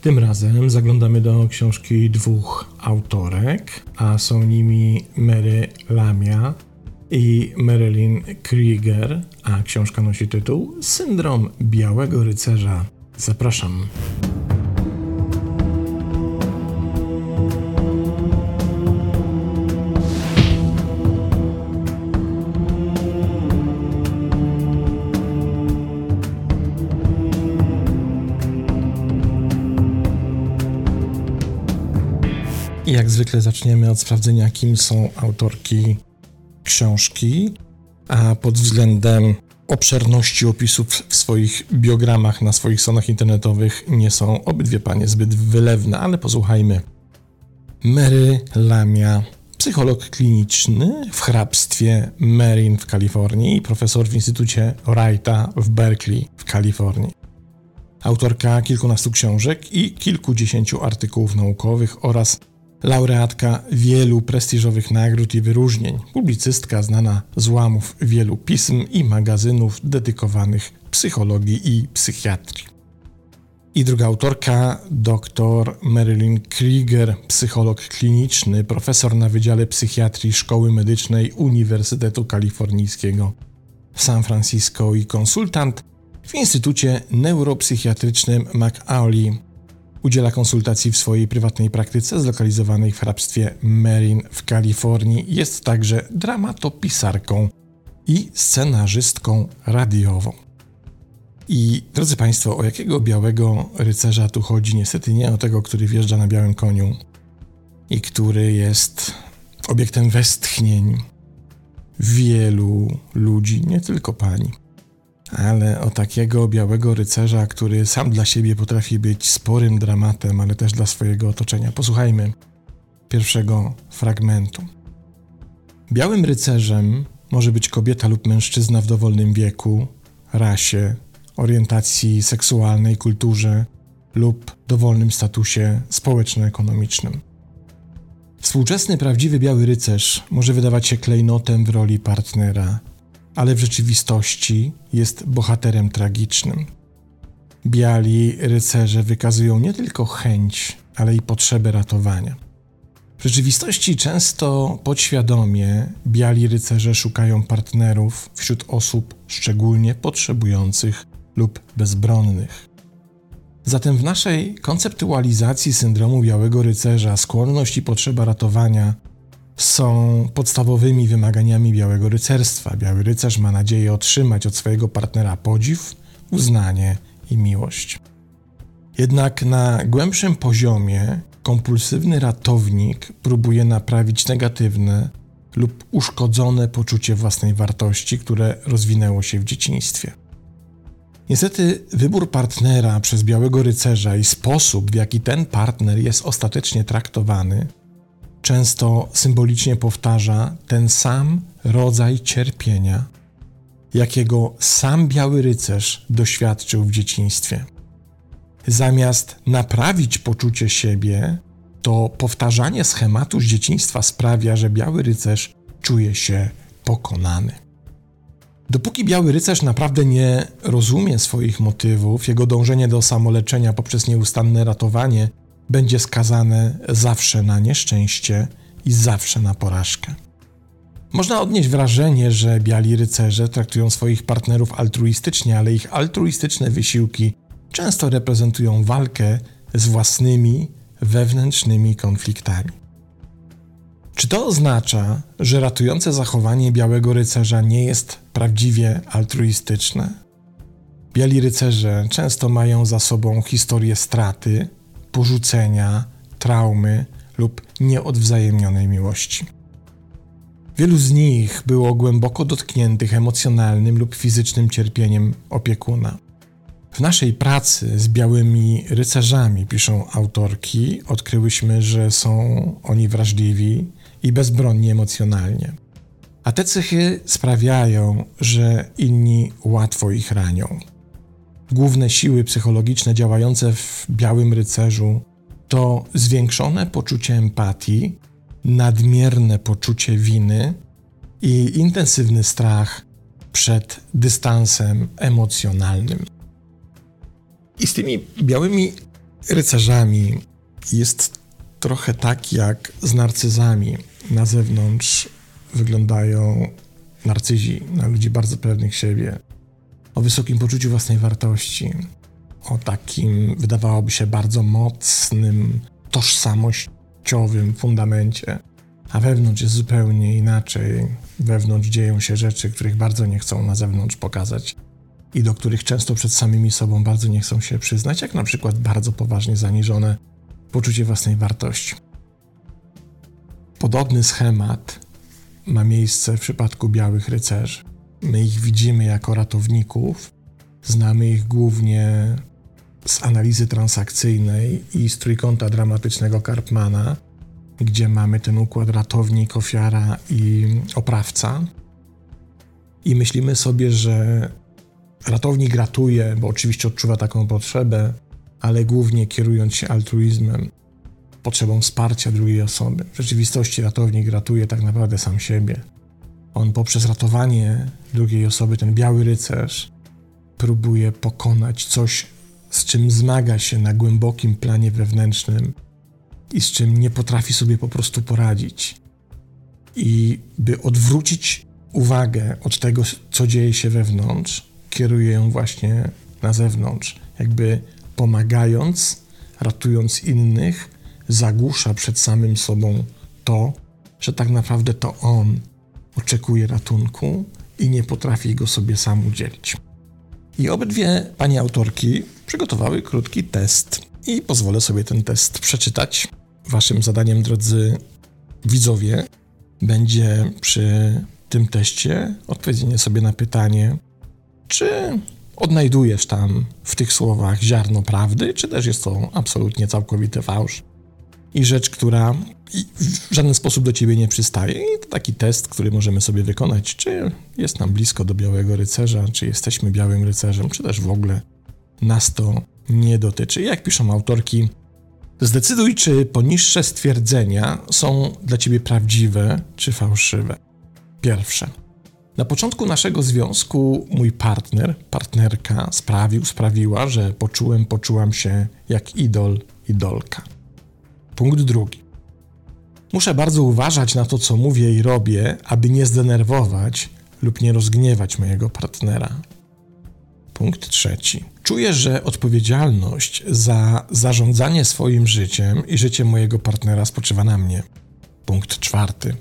Tym razem zaglądamy do książki dwóch autorek, a są nimi Mary Lamia i Marilyn Krieger, a książka nosi tytuł Syndrom Białego Rycerza. Zapraszam. Jak zwykle zaczniemy od sprawdzenia, kim są autorki książki, a pod względem obszerności opisów w swoich biogramach na swoich stronach internetowych nie są obydwie panie zbyt wylewne, ale posłuchajmy. Mary Lamia, psycholog kliniczny w hrabstwie Marin w Kalifornii i profesor w Instytucie Wrighta w Berkeley w Kalifornii. Autorka kilkunastu książek i kilkudziesięciu artykułów naukowych oraz laureatka wielu prestiżowych nagród i wyróżnień, publicystka znana z łamów wielu pism i magazynów dedykowanych psychologii i psychiatrii. I druga autorka, dr Marilyn Krieger, psycholog kliniczny, profesor na Wydziale Psychiatrii Szkoły Medycznej Uniwersytetu Kalifornijskiego w San Francisco i konsultant w Instytucie Neuropsychiatrycznym McAuley Udziela konsultacji w swojej prywatnej praktyce zlokalizowanej w hrabstwie Marin w Kalifornii. Jest także dramatopisarką i scenarzystką radiową. I drodzy Państwo, o jakiego białego rycerza tu chodzi? Niestety nie o tego, który wjeżdża na białym koniu i który jest obiektem westchnień wielu ludzi, nie tylko pani ale o takiego białego rycerza, który sam dla siebie potrafi być sporym dramatem, ale też dla swojego otoczenia. Posłuchajmy pierwszego fragmentu. Białym rycerzem może być kobieta lub mężczyzna w dowolnym wieku, rasie, orientacji seksualnej, kulturze lub dowolnym statusie społeczno-ekonomicznym. Współczesny prawdziwy biały rycerz może wydawać się klejnotem w roli partnera, ale w rzeczywistości jest bohaterem tragicznym. Biali rycerze wykazują nie tylko chęć, ale i potrzebę ratowania. W rzeczywistości często podświadomie biali rycerze szukają partnerów wśród osób szczególnie potrzebujących lub bezbronnych. Zatem w naszej konceptualizacji syndromu białego rycerza skłonność i potrzeba ratowania są podstawowymi wymaganiami białego rycerstwa. Biały rycerz ma nadzieję otrzymać od swojego partnera podziw, uznanie i miłość. Jednak na głębszym poziomie kompulsywny ratownik próbuje naprawić negatywne lub uszkodzone poczucie własnej wartości, które rozwinęło się w dzieciństwie. Niestety, wybór partnera przez białego rycerza i sposób, w jaki ten partner jest ostatecznie traktowany, często symbolicznie powtarza ten sam rodzaj cierpienia, jakiego sam biały rycerz doświadczył w dzieciństwie. Zamiast naprawić poczucie siebie, to powtarzanie schematu z dzieciństwa sprawia, że biały rycerz czuje się pokonany. Dopóki biały rycerz naprawdę nie rozumie swoich motywów, jego dążenie do samoleczenia poprzez nieustanne ratowanie będzie skazane zawsze na nieszczęście i zawsze na porażkę. Można odnieść wrażenie, że biali rycerze traktują swoich partnerów altruistycznie, ale ich altruistyczne wysiłki często reprezentują walkę z własnymi wewnętrznymi konfliktami. Czy to oznacza, że ratujące zachowanie białego rycerza nie jest prawdziwie altruistyczne? Biali rycerze często mają za sobą historię straty, porzucenia, traumy lub nieodwzajemnionej miłości. Wielu z nich było głęboko dotkniętych emocjonalnym lub fizycznym cierpieniem opiekuna. W naszej pracy z białymi rycerzami, piszą autorki, odkryłyśmy, że są oni wrażliwi i bezbronni emocjonalnie. A te cechy sprawiają, że inni łatwo ich ranią. Główne siły psychologiczne działające w Białym Rycerzu to zwiększone poczucie empatii, nadmierne poczucie winy i intensywny strach przed dystansem emocjonalnym. I z tymi białymi rycerzami jest trochę tak jak z narcyzami. Na zewnątrz wyglądają narcyzi na ludzi bardzo pewnych siebie, o wysokim poczuciu własnej wartości, o takim, wydawałoby się, bardzo mocnym, tożsamościowym fundamencie, a wewnątrz jest zupełnie inaczej. Wewnątrz dzieją się rzeczy, których bardzo nie chcą na zewnątrz pokazać i do których często przed samymi sobą bardzo nie chcą się przyznać, jak na przykład bardzo poważnie zaniżone poczucie własnej wartości. Podobny schemat ma miejsce w przypadku białych rycerzy. My ich widzimy jako ratowników, znamy ich głównie z analizy transakcyjnej i z trójkąta dramatycznego Karpmana, gdzie mamy ten układ ratownik, ofiara i oprawca. I myślimy sobie, że ratownik ratuje, bo oczywiście odczuwa taką potrzebę, ale głównie kierując się altruizmem, potrzebą wsparcia drugiej osoby. W rzeczywistości ratownik ratuje tak naprawdę sam siebie. On poprzez ratowanie drugiej osoby, ten biały rycerz, próbuje pokonać coś, z czym zmaga się na głębokim planie wewnętrznym i z czym nie potrafi sobie po prostu poradzić. I by odwrócić uwagę od tego, co dzieje się wewnątrz, kieruje ją właśnie na zewnątrz, jakby pomagając, ratując innych, zagłusza przed samym sobą to, że tak naprawdę to on oczekuje ratunku i nie potrafi go sobie sam udzielić. I obydwie pani autorki przygotowały krótki test i pozwolę sobie ten test przeczytać. Waszym zadaniem, drodzy widzowie, będzie przy tym teście odpowiedzenie sobie na pytanie, czy odnajdujesz tam w tych słowach ziarno prawdy, czy też jest to absolutnie całkowity fałsz i rzecz, która żaden sposób do ciebie nie przystaje. I to taki test, który możemy sobie wykonać, czy jest nam blisko do białego rycerza, czy jesteśmy białym rycerzem, czy też w ogóle nas to nie dotyczy. Jak piszą autorki, zdecyduj, czy poniższe stwierdzenia są dla ciebie prawdziwe, czy fałszywe. Pierwsze. Na początku naszego związku mój partner, partnerka sprawił, sprawiła, że poczułem, poczułam się jak idol, idolka. Punkt drugi. Muszę bardzo uważać na to, co mówię i robię, aby nie zdenerwować lub nie rozgniewać mojego partnera. Punkt trzeci. Czuję, że odpowiedzialność za zarządzanie swoim życiem i życiem mojego partnera spoczywa na mnie. Punkt czwarty.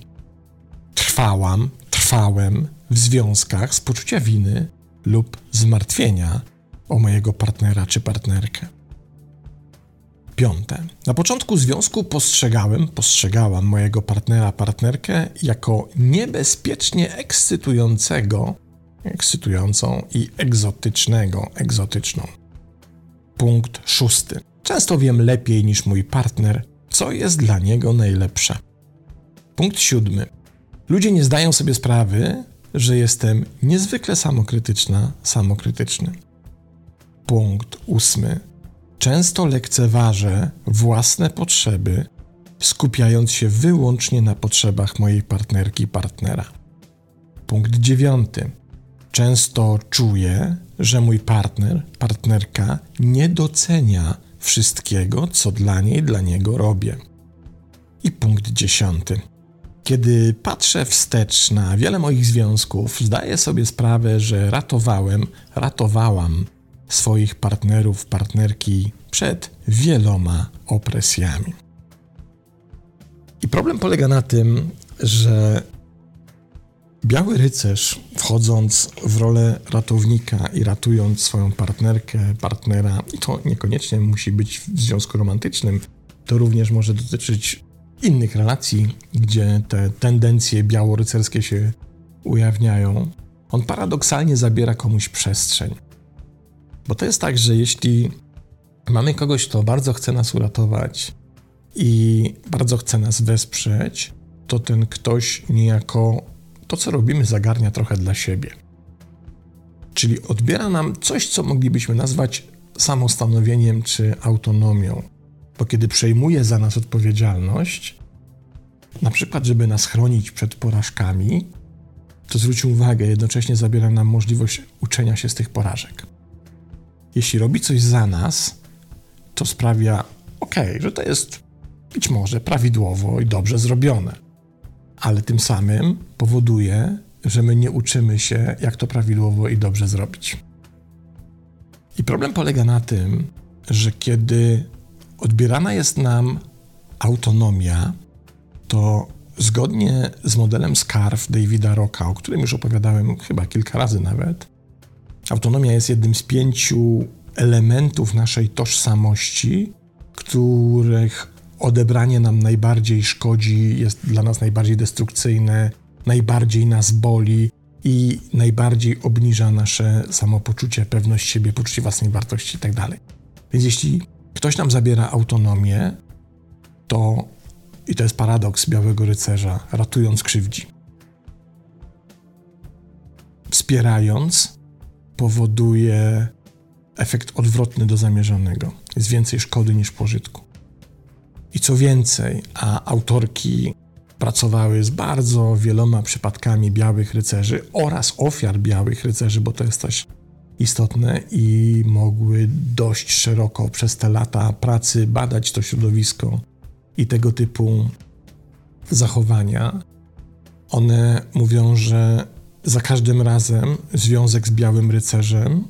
Trwałam, trwałem w związkach z poczucia winy lub zmartwienia o mojego partnera czy partnerkę. Piąte. Na początku związku postrzegałem, postrzegałam mojego partnera, partnerkę jako niebezpiecznie ekscytującego, ekscytującą i egzotycznego, egzotyczną. Punkt szósty. Często wiem lepiej niż mój partner, co jest dla niego najlepsze. Punkt siódmy. Ludzie nie zdają sobie sprawy, że jestem niezwykle samokrytyczna, samokrytyczny. Punkt ósmy. Często lekceważę własne potrzeby, skupiając się wyłącznie na potrzebach mojej partnerki, partnera. Punkt dziewiąty. Często czuję, że mój partner, partnerka nie docenia wszystkiego, co dla niej, dla niego robię. I punkt dziesiąty. Kiedy patrzę wstecz na wiele moich związków, zdaję sobie sprawę, że ratowałem, ratowałam swoich partnerów, partnerki przed wieloma opresjami. I problem polega na tym, że biały rycerz, wchodząc w rolę ratownika i ratując swoją partnerkę, partnera, i to niekoniecznie musi być w związku romantycznym, to również może dotyczyć innych relacji, gdzie te tendencje białorycerskie się ujawniają, on paradoksalnie zabiera komuś przestrzeń. Bo to jest tak, że jeśli mamy kogoś, kto bardzo chce nas uratować i bardzo chce nas wesprzeć, to ten ktoś niejako to, co robimy, zagarnia trochę dla siebie. Czyli odbiera nam coś, co moglibyśmy nazwać samostanowieniem czy autonomią. Bo kiedy przejmuje za nas odpowiedzialność, na przykład, żeby nas chronić przed porażkami, to zwróć uwagę, jednocześnie zabiera nam możliwość uczenia się z tych porażek. Jeśli robi coś za nas, to sprawia, ok, że to jest być może prawidłowo i dobrze zrobione, ale tym samym powoduje, że my nie uczymy się, jak to prawidłowo i dobrze zrobić. I problem polega na tym, że kiedy odbierana jest nam autonomia, to zgodnie z modelem SCARF Davida Rocka, o którym już opowiadałem chyba kilka razy nawet, autonomia jest jednym z pięciu elementów naszej tożsamości, których odebranie nam najbardziej szkodzi, jest dla nas najbardziej destrukcyjne, najbardziej nas boli i najbardziej obniża nasze samopoczucie, pewność siebie, poczucie własnej wartości itd. Tak Więc jeśli ktoś nam zabiera autonomię, to, i to jest paradoks Białego Rycerza, ratując krzywdzi. Wspierając, powoduje efekt odwrotny do zamierzonego. Jest więcej szkody niż pożytku. I co więcej, a autorki pracowały z bardzo wieloma przypadkami białych rycerzy oraz ofiar białych rycerzy, bo to jest też istotne i mogły dość szeroko przez te lata pracy badać to środowisko i tego typu zachowania. One mówią, że za każdym razem związek z białym rycerzem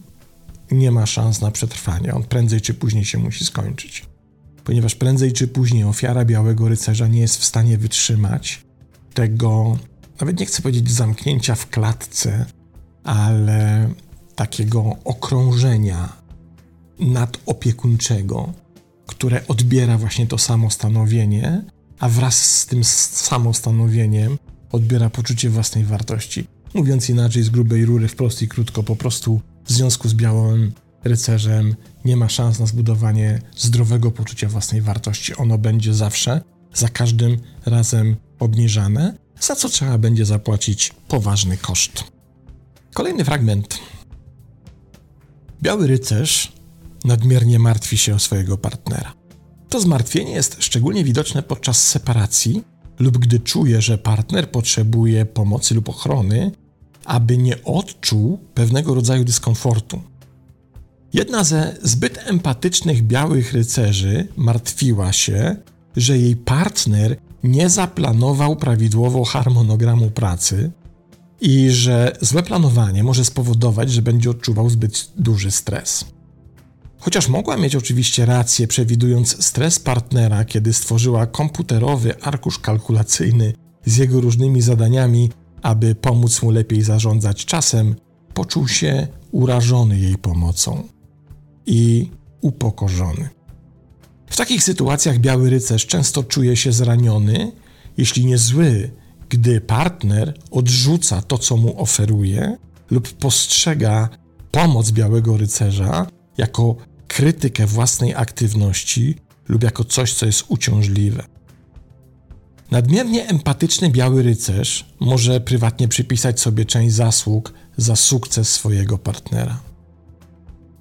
nie ma szans na przetrwanie. On prędzej czy później się musi skończyć. Ponieważ prędzej czy później ofiara białego rycerza nie jest w stanie wytrzymać tego, nawet nie chcę powiedzieć zamknięcia w klatce, ale takiego okrążenia nadopiekuńczego, które odbiera właśnie to samostanowienie, a wraz z tym samostanowieniem odbiera poczucie własnej wartości. Mówiąc inaczej, z grubej rury, wprost i krótko, po prostu w związku z białym rycerzem nie ma szans na zbudowanie zdrowego poczucia własnej wartości. Ono będzie zawsze, za każdym razem obniżane, za co trzeba będzie zapłacić poważny koszt. Kolejny fragment. Biały rycerz nadmiernie martwi się o swojego partnera. To zmartwienie jest szczególnie widoczne podczas separacji lub gdy czuje, że partner potrzebuje pomocy lub ochrony, aby nie odczuł pewnego rodzaju dyskomfortu. Jedna ze zbyt empatycznych białych rycerzy martwiła się, że jej partner nie zaplanował prawidłowo harmonogramu pracy i że złe planowanie może spowodować, że będzie odczuwał zbyt duży stres. Chociaż mogła mieć oczywiście rację, przewidując stres partnera, kiedy stworzyła komputerowy arkusz kalkulacyjny z jego różnymi zadaniami, aby pomóc mu lepiej zarządzać czasem, poczuł się urażony jej pomocą i upokorzony. W takich sytuacjach biały rycerz często czuje się zraniony, jeśli nie zły, gdy partner odrzuca to, co mu oferuje, lub postrzega pomoc białego rycerza jako krytykę własnej aktywności lub jako coś, co jest uciążliwe. Nadmiernie empatyczny biały rycerz może prywatnie przypisać sobie część zasług za sukces swojego partnera.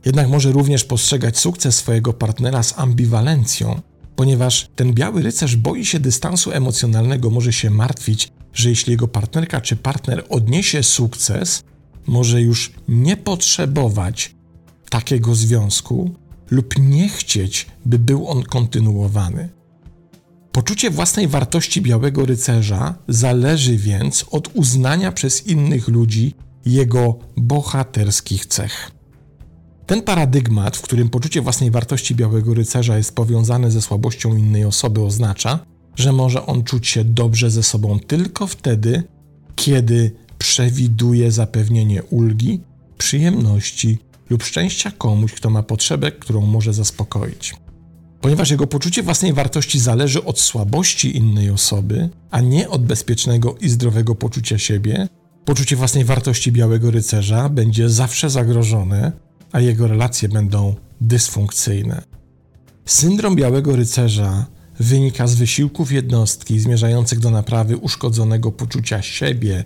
Jednak może również postrzegać sukces swojego partnera z ambiwalencją, ponieważ ten biały rycerz boi się dystansu emocjonalnego, może się martwić, że jeśli jego partnerka czy partner odniesie sukces, może już nie potrzebować takiego związku lub nie chcieć, by był on kontynuowany. Poczucie własnej wartości białego rycerza zależy więc od uznania przez innych ludzi jego bohaterskich cech. Ten paradygmat, w którym poczucie własnej wartości białego rycerza jest powiązane ze słabością innej osoby, oznacza, że może on czuć się dobrze ze sobą tylko wtedy, kiedy przewiduje zapewnienie ulgi, przyjemności lub szczęścia komuś, kto ma potrzebę, którą może zaspokoić. Ponieważ jego poczucie własnej wartości zależy od słabości innej osoby, a nie od bezpiecznego i zdrowego poczucia siebie, poczucie własnej wartości białego rycerza będzie zawsze zagrożone, a jego relacje będą dysfunkcyjne. Syndrom białego rycerza wynika z wysiłków jednostki zmierzających do naprawy uszkodzonego poczucia siebie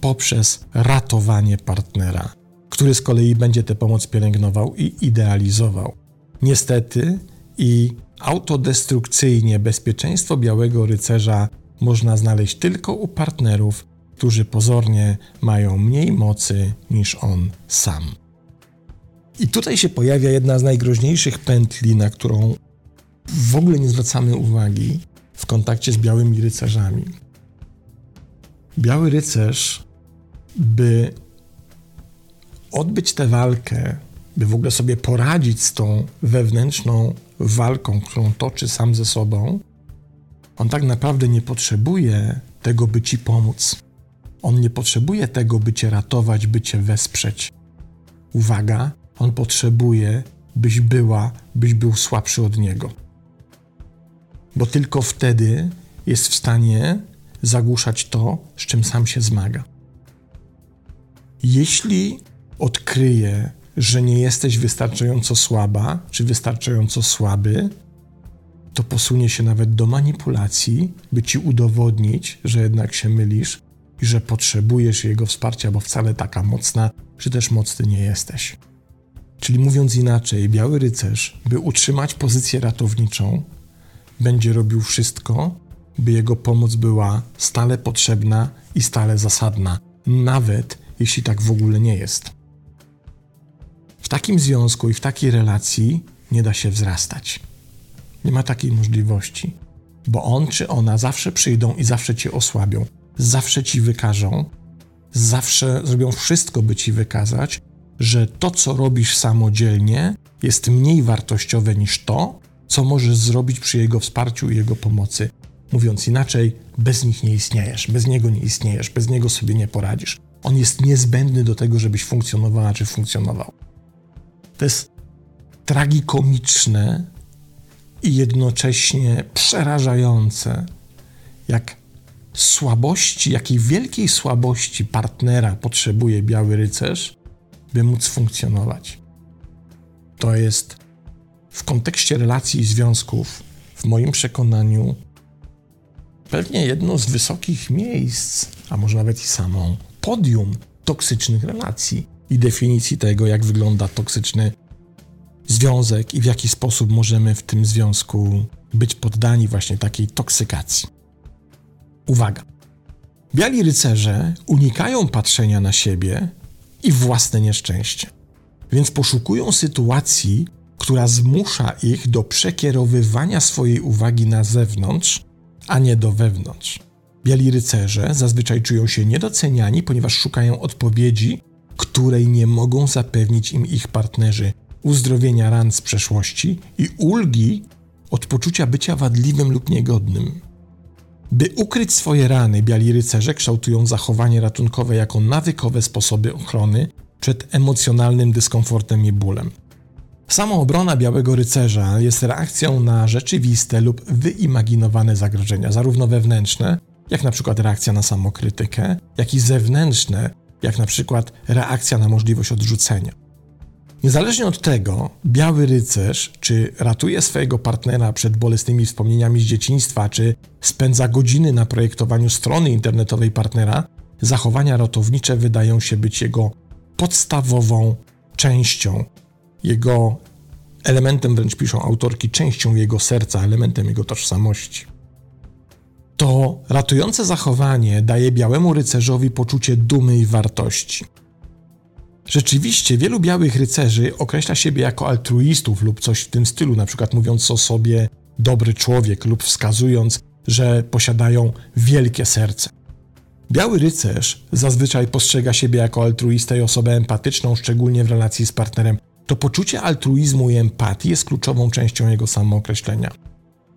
poprzez ratowanie partnera, który z kolei będzie tę pomoc pielęgnował i idealizował. Niestety i autodestrukcyjnie bezpieczeństwo białego rycerza można znaleźć tylko u partnerów, którzy pozornie mają mniej mocy niż on sam. I tutaj się pojawia jedna z najgroźniejszych pętli, na którą w ogóle nie zwracamy uwagi w kontakcie z białymi rycerzami. Biały rycerz, by odbyć tę walkę, by w ogóle sobie poradzić z tą wewnętrzną walką, którą toczy sam ze sobą, on tak naprawdę nie potrzebuje tego, by ci pomóc. On nie potrzebuje tego, by cię ratować, by cię wesprzeć. Uwaga, on potrzebuje, byś była, byś był słabszy od niego. Bo tylko wtedy jest w stanie zagłuszać to, z czym sam się zmaga. Jeśli odkryje, że nie jesteś wystarczająco słaba czy wystarczająco słaby, to posunie się nawet do manipulacji, by ci udowodnić, że jednak się mylisz i że potrzebujesz jego wsparcia, bo wcale taka mocna, czy też mocny nie jesteś. Czyli mówiąc inaczej, biały rycerz, by utrzymać pozycję ratowniczą, będzie robił wszystko, by jego pomoc była stale potrzebna i stale zasadna, nawet jeśli tak w ogóle nie jest. Takim związku i w takiej relacji nie da się wzrastać. Nie ma takiej możliwości, bo on czy ona zawsze przyjdą i zawsze cię osłabią, zawsze ci wykażą, zawsze zrobią wszystko, by ci wykazać, że to, co robisz samodzielnie, jest mniej wartościowe niż to, co możesz zrobić przy jego wsparciu i jego pomocy. Mówiąc inaczej, bez nich nie istniejesz, bez niego nie istniejesz, bez niego sobie nie poradzisz. On jest niezbędny do tego, żebyś funkcjonowała czy funkcjonował. To jest tragikomiczne i jednocześnie przerażające, jak słabości, jakiej wielkiej słabości partnera potrzebuje biały rycerz, by móc funkcjonować. To jest w kontekście relacji i związków, w moim przekonaniu, pewnie jedno z wysokich miejsc, a może nawet i samą podium toksycznych relacji i definicji tego, jak wygląda toksyczny związek i w jaki sposób możemy w tym związku być poddani właśnie takiej toksykacji. Uwaga! Biali rycerze unikają patrzenia na siebie i własne nieszczęście, więc poszukują sytuacji, która zmusza ich do przekierowywania swojej uwagi na zewnątrz, a nie do wewnątrz. Biali rycerze zazwyczaj czują się niedoceniani, ponieważ szukają odpowiedzi, której nie mogą zapewnić im ich partnerzy, uzdrowienia ran z przeszłości i ulgi od poczucia bycia wadliwym lub niegodnym. By ukryć swoje rany, biali rycerze kształtują zachowanie ratunkowe jako nawykowe sposoby ochrony przed emocjonalnym dyskomfortem i bólem. Samoobrona białego rycerza jest reakcją na rzeczywiste lub wyimaginowane zagrożenia, zarówno wewnętrzne, jak na przykład reakcja na samokrytykę, jak i zewnętrzne, jak na przykład reakcja na możliwość odrzucenia. Niezależnie od tego, biały rycerz, czy ratuje swojego partnera przed bolesnymi wspomnieniami z dzieciństwa, czy spędza godziny na projektowaniu strony internetowej partnera, zachowania ratownicze wydają się być jego podstawową częścią, jego elementem, wręcz piszą autorki, częścią jego serca, elementem jego tożsamości. To ratujące zachowanie daje białemu rycerzowi poczucie dumy i wartości. Rzeczywiście wielu białych rycerzy określa siebie jako altruistów lub coś w tym stylu, na przykład mówiąc o sobie dobry człowiek lub wskazując, że posiadają wielkie serce. Biały rycerz zazwyczaj postrzega siebie jako altruistę i osobę empatyczną, szczególnie w relacji z partnerem. To poczucie altruizmu i empatii jest kluczową częścią jego samookreślenia.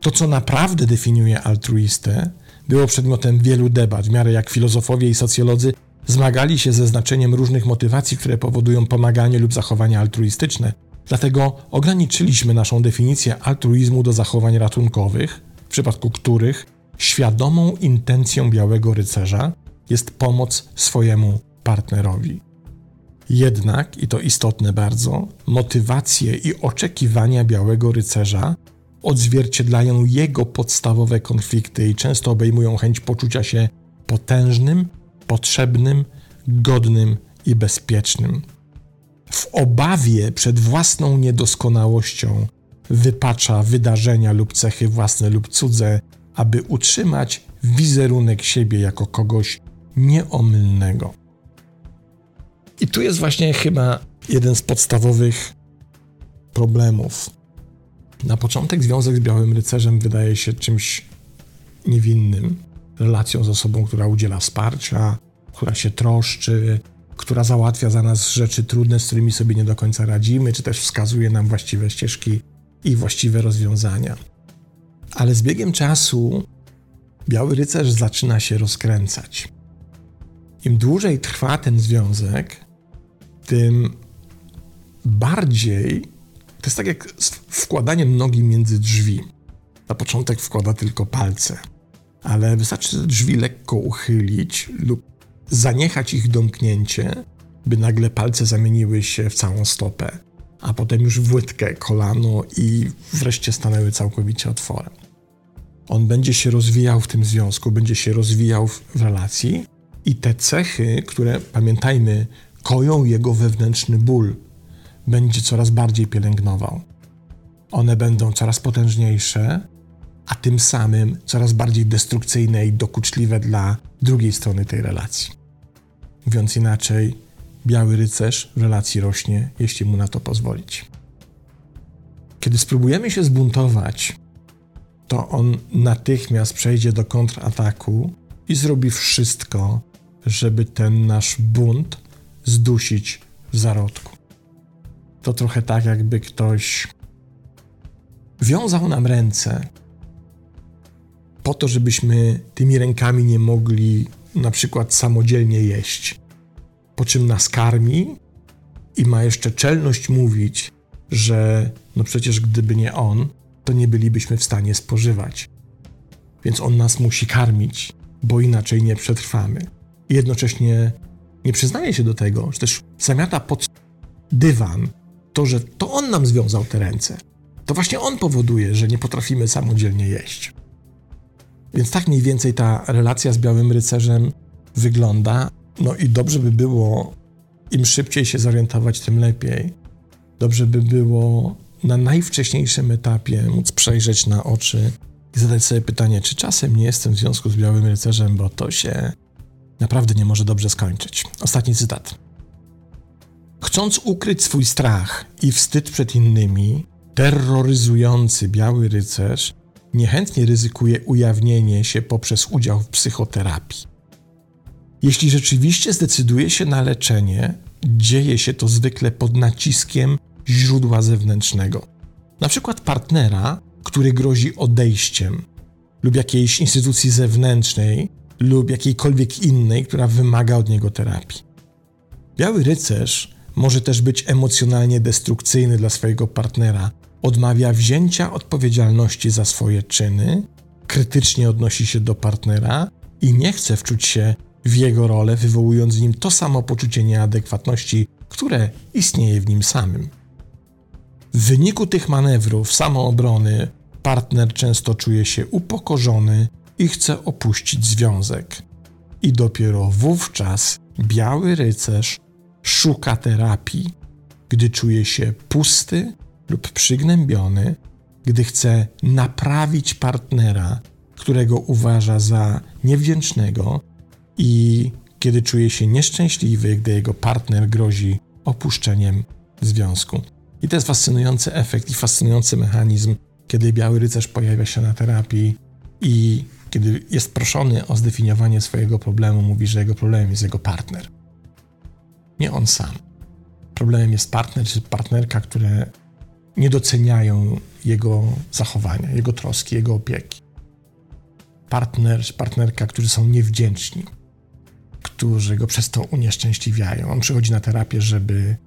To, co naprawdę definiuje altruistę, było przedmiotem wielu debat, w miarę jak filozofowie i socjolodzy zmagali się ze znaczeniem różnych motywacji, które powodują pomaganie lub zachowania altruistyczne. Dlatego ograniczyliśmy naszą definicję altruizmu do zachowań ratunkowych, w przypadku których świadomą intencją białego rycerza jest pomoc swojemu partnerowi. Jednak, i to istotne bardzo, motywacje i oczekiwania białego rycerza odzwierciedlają jego podstawowe konflikty i często obejmują chęć poczucia się potężnym, potrzebnym, godnym i bezpiecznym. W obawie przed własną niedoskonałością wypacza wydarzenia lub cechy własne lub cudze, aby utrzymać wizerunek siebie jako kogoś nieomylnego. I tu jest właśnie chyba jeden z podstawowych problemów. Na początek związek z Białym Rycerzem wydaje się czymś niewinnym, relacją z osobą, która udziela wsparcia, która się troszczy, która załatwia za nas rzeczy trudne, z którymi sobie nie do końca radzimy, czy też wskazuje nam właściwe ścieżki i właściwe rozwiązania. Ale z biegiem czasu Biały Rycerz zaczyna się rozkręcać. Im dłużej trwa ten związek, tym bardziej to jest tak jak z wkładaniem nogi między drzwi. Na początek wkłada tylko palce, ale wystarczy drzwi lekko uchylić lub zaniechać ich domknięcie, by nagle palce zamieniły się w całą stopę, a potem już w łydkę, kolano i wreszcie stanęły całkowicie otworem. On będzie się rozwijał w tym związku, będzie się rozwijał w relacji i te cechy, które pamiętajmy, koją jego wewnętrzny ból, będzie coraz bardziej pielęgnował. One będą coraz potężniejsze, a tym samym coraz bardziej destrukcyjne i dokuczliwe dla drugiej strony tej relacji. Mówiąc inaczej, biały rycerz w relacji rośnie, jeśli mu na to pozwolić. Kiedy spróbujemy się zbuntować, to on natychmiast przejdzie do kontrataku i zrobi wszystko, żeby ten nasz bunt zdusić w zarodku. To trochę tak, jakby ktoś wiązał nam ręce po to, żebyśmy tymi rękami nie mogli na przykład samodzielnie jeść. Po czym nas karmi i ma jeszcze czelność mówić, że no przecież gdyby nie on, to nie bylibyśmy w stanie spożywać. Więc on nas musi karmić, bo inaczej nie przetrwamy. I jednocześnie nie przyznaje się do tego, że też zamiata pod dywan to, że to on nam związał te ręce. To właśnie on powoduje, że nie potrafimy samodzielnie jeść. Więc tak mniej więcej ta relacja z Białym Rycerzem wygląda. No i dobrze by było, im szybciej się zorientować, tym lepiej. Dobrze by było na najwcześniejszym etapie móc przejrzeć na oczy i zadać sobie pytanie, czy czasem nie jestem w związku z Białym Rycerzem, bo to się naprawdę nie może dobrze skończyć. Ostatni cytat. Chcąc ukryć swój strach i wstyd przed innymi, terroryzujący Biały Rycerz niechętnie ryzykuje ujawnienie się poprzez udział w psychoterapii. Jeśli rzeczywiście zdecyduje się na leczenie, dzieje się to zwykle pod naciskiem źródła zewnętrznego. Na przykład partnera, który grozi odejściem, lub jakiejś instytucji zewnętrznej, lub jakiejkolwiek innej, która wymaga od niego terapii. Biały rycerz może też być emocjonalnie destrukcyjny dla swojego partnera, odmawia wzięcia odpowiedzialności za swoje czyny, krytycznie odnosi się do partnera i nie chce wczuć się w jego rolę, wywołując w nim to samo poczucie nieadekwatności, które istnieje w nim samym. W wyniku tych manewrów samoobrony partner często czuje się upokorzony i chce opuścić związek. I dopiero wówczas biały rycerz szuka terapii, gdy czuje się pusty lub przygnębiony, gdy chce naprawić partnera, którego uważa za niewdzięcznego i kiedy czuje się nieszczęśliwy, gdy jego partner grozi opuszczeniem związku. I to jest fascynujący efekt i fascynujący mechanizm, kiedy biały rycerz pojawia się na terapii i kiedy jest proszony o zdefiniowanie swojego problemu, mówi, że jego problemem jest jego partner. Nie on sam. Problemem jest partner czy partnerka, które nie doceniają jego zachowania, jego troski, jego opieki. Partner partnerka, którzy są niewdzięczni, którzy go przez to unieszczęśliwiają. On przychodzi na terapię, żeby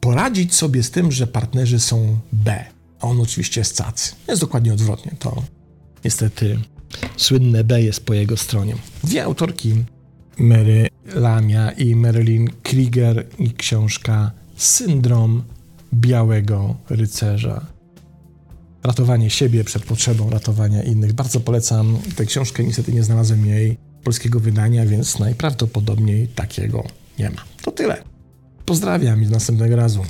poradzić sobie z tym, że partnerzy są B, a on oczywiście jest cacy. Jest dokładnie odwrotnie. To niestety słynne B jest po jego stronie. Dwie autorki, Mary Lamia i Marilyn Krieger i książka Syndrom Białego Rycerza. Ratowanie siebie przed potrzebą ratowania innych. Bardzo polecam tę książkę. Niestety nie znalazłem jej polskiego wydania, więc najprawdopodobniej takiego nie ma. To tyle. Pozdrawiam i do następnego razu.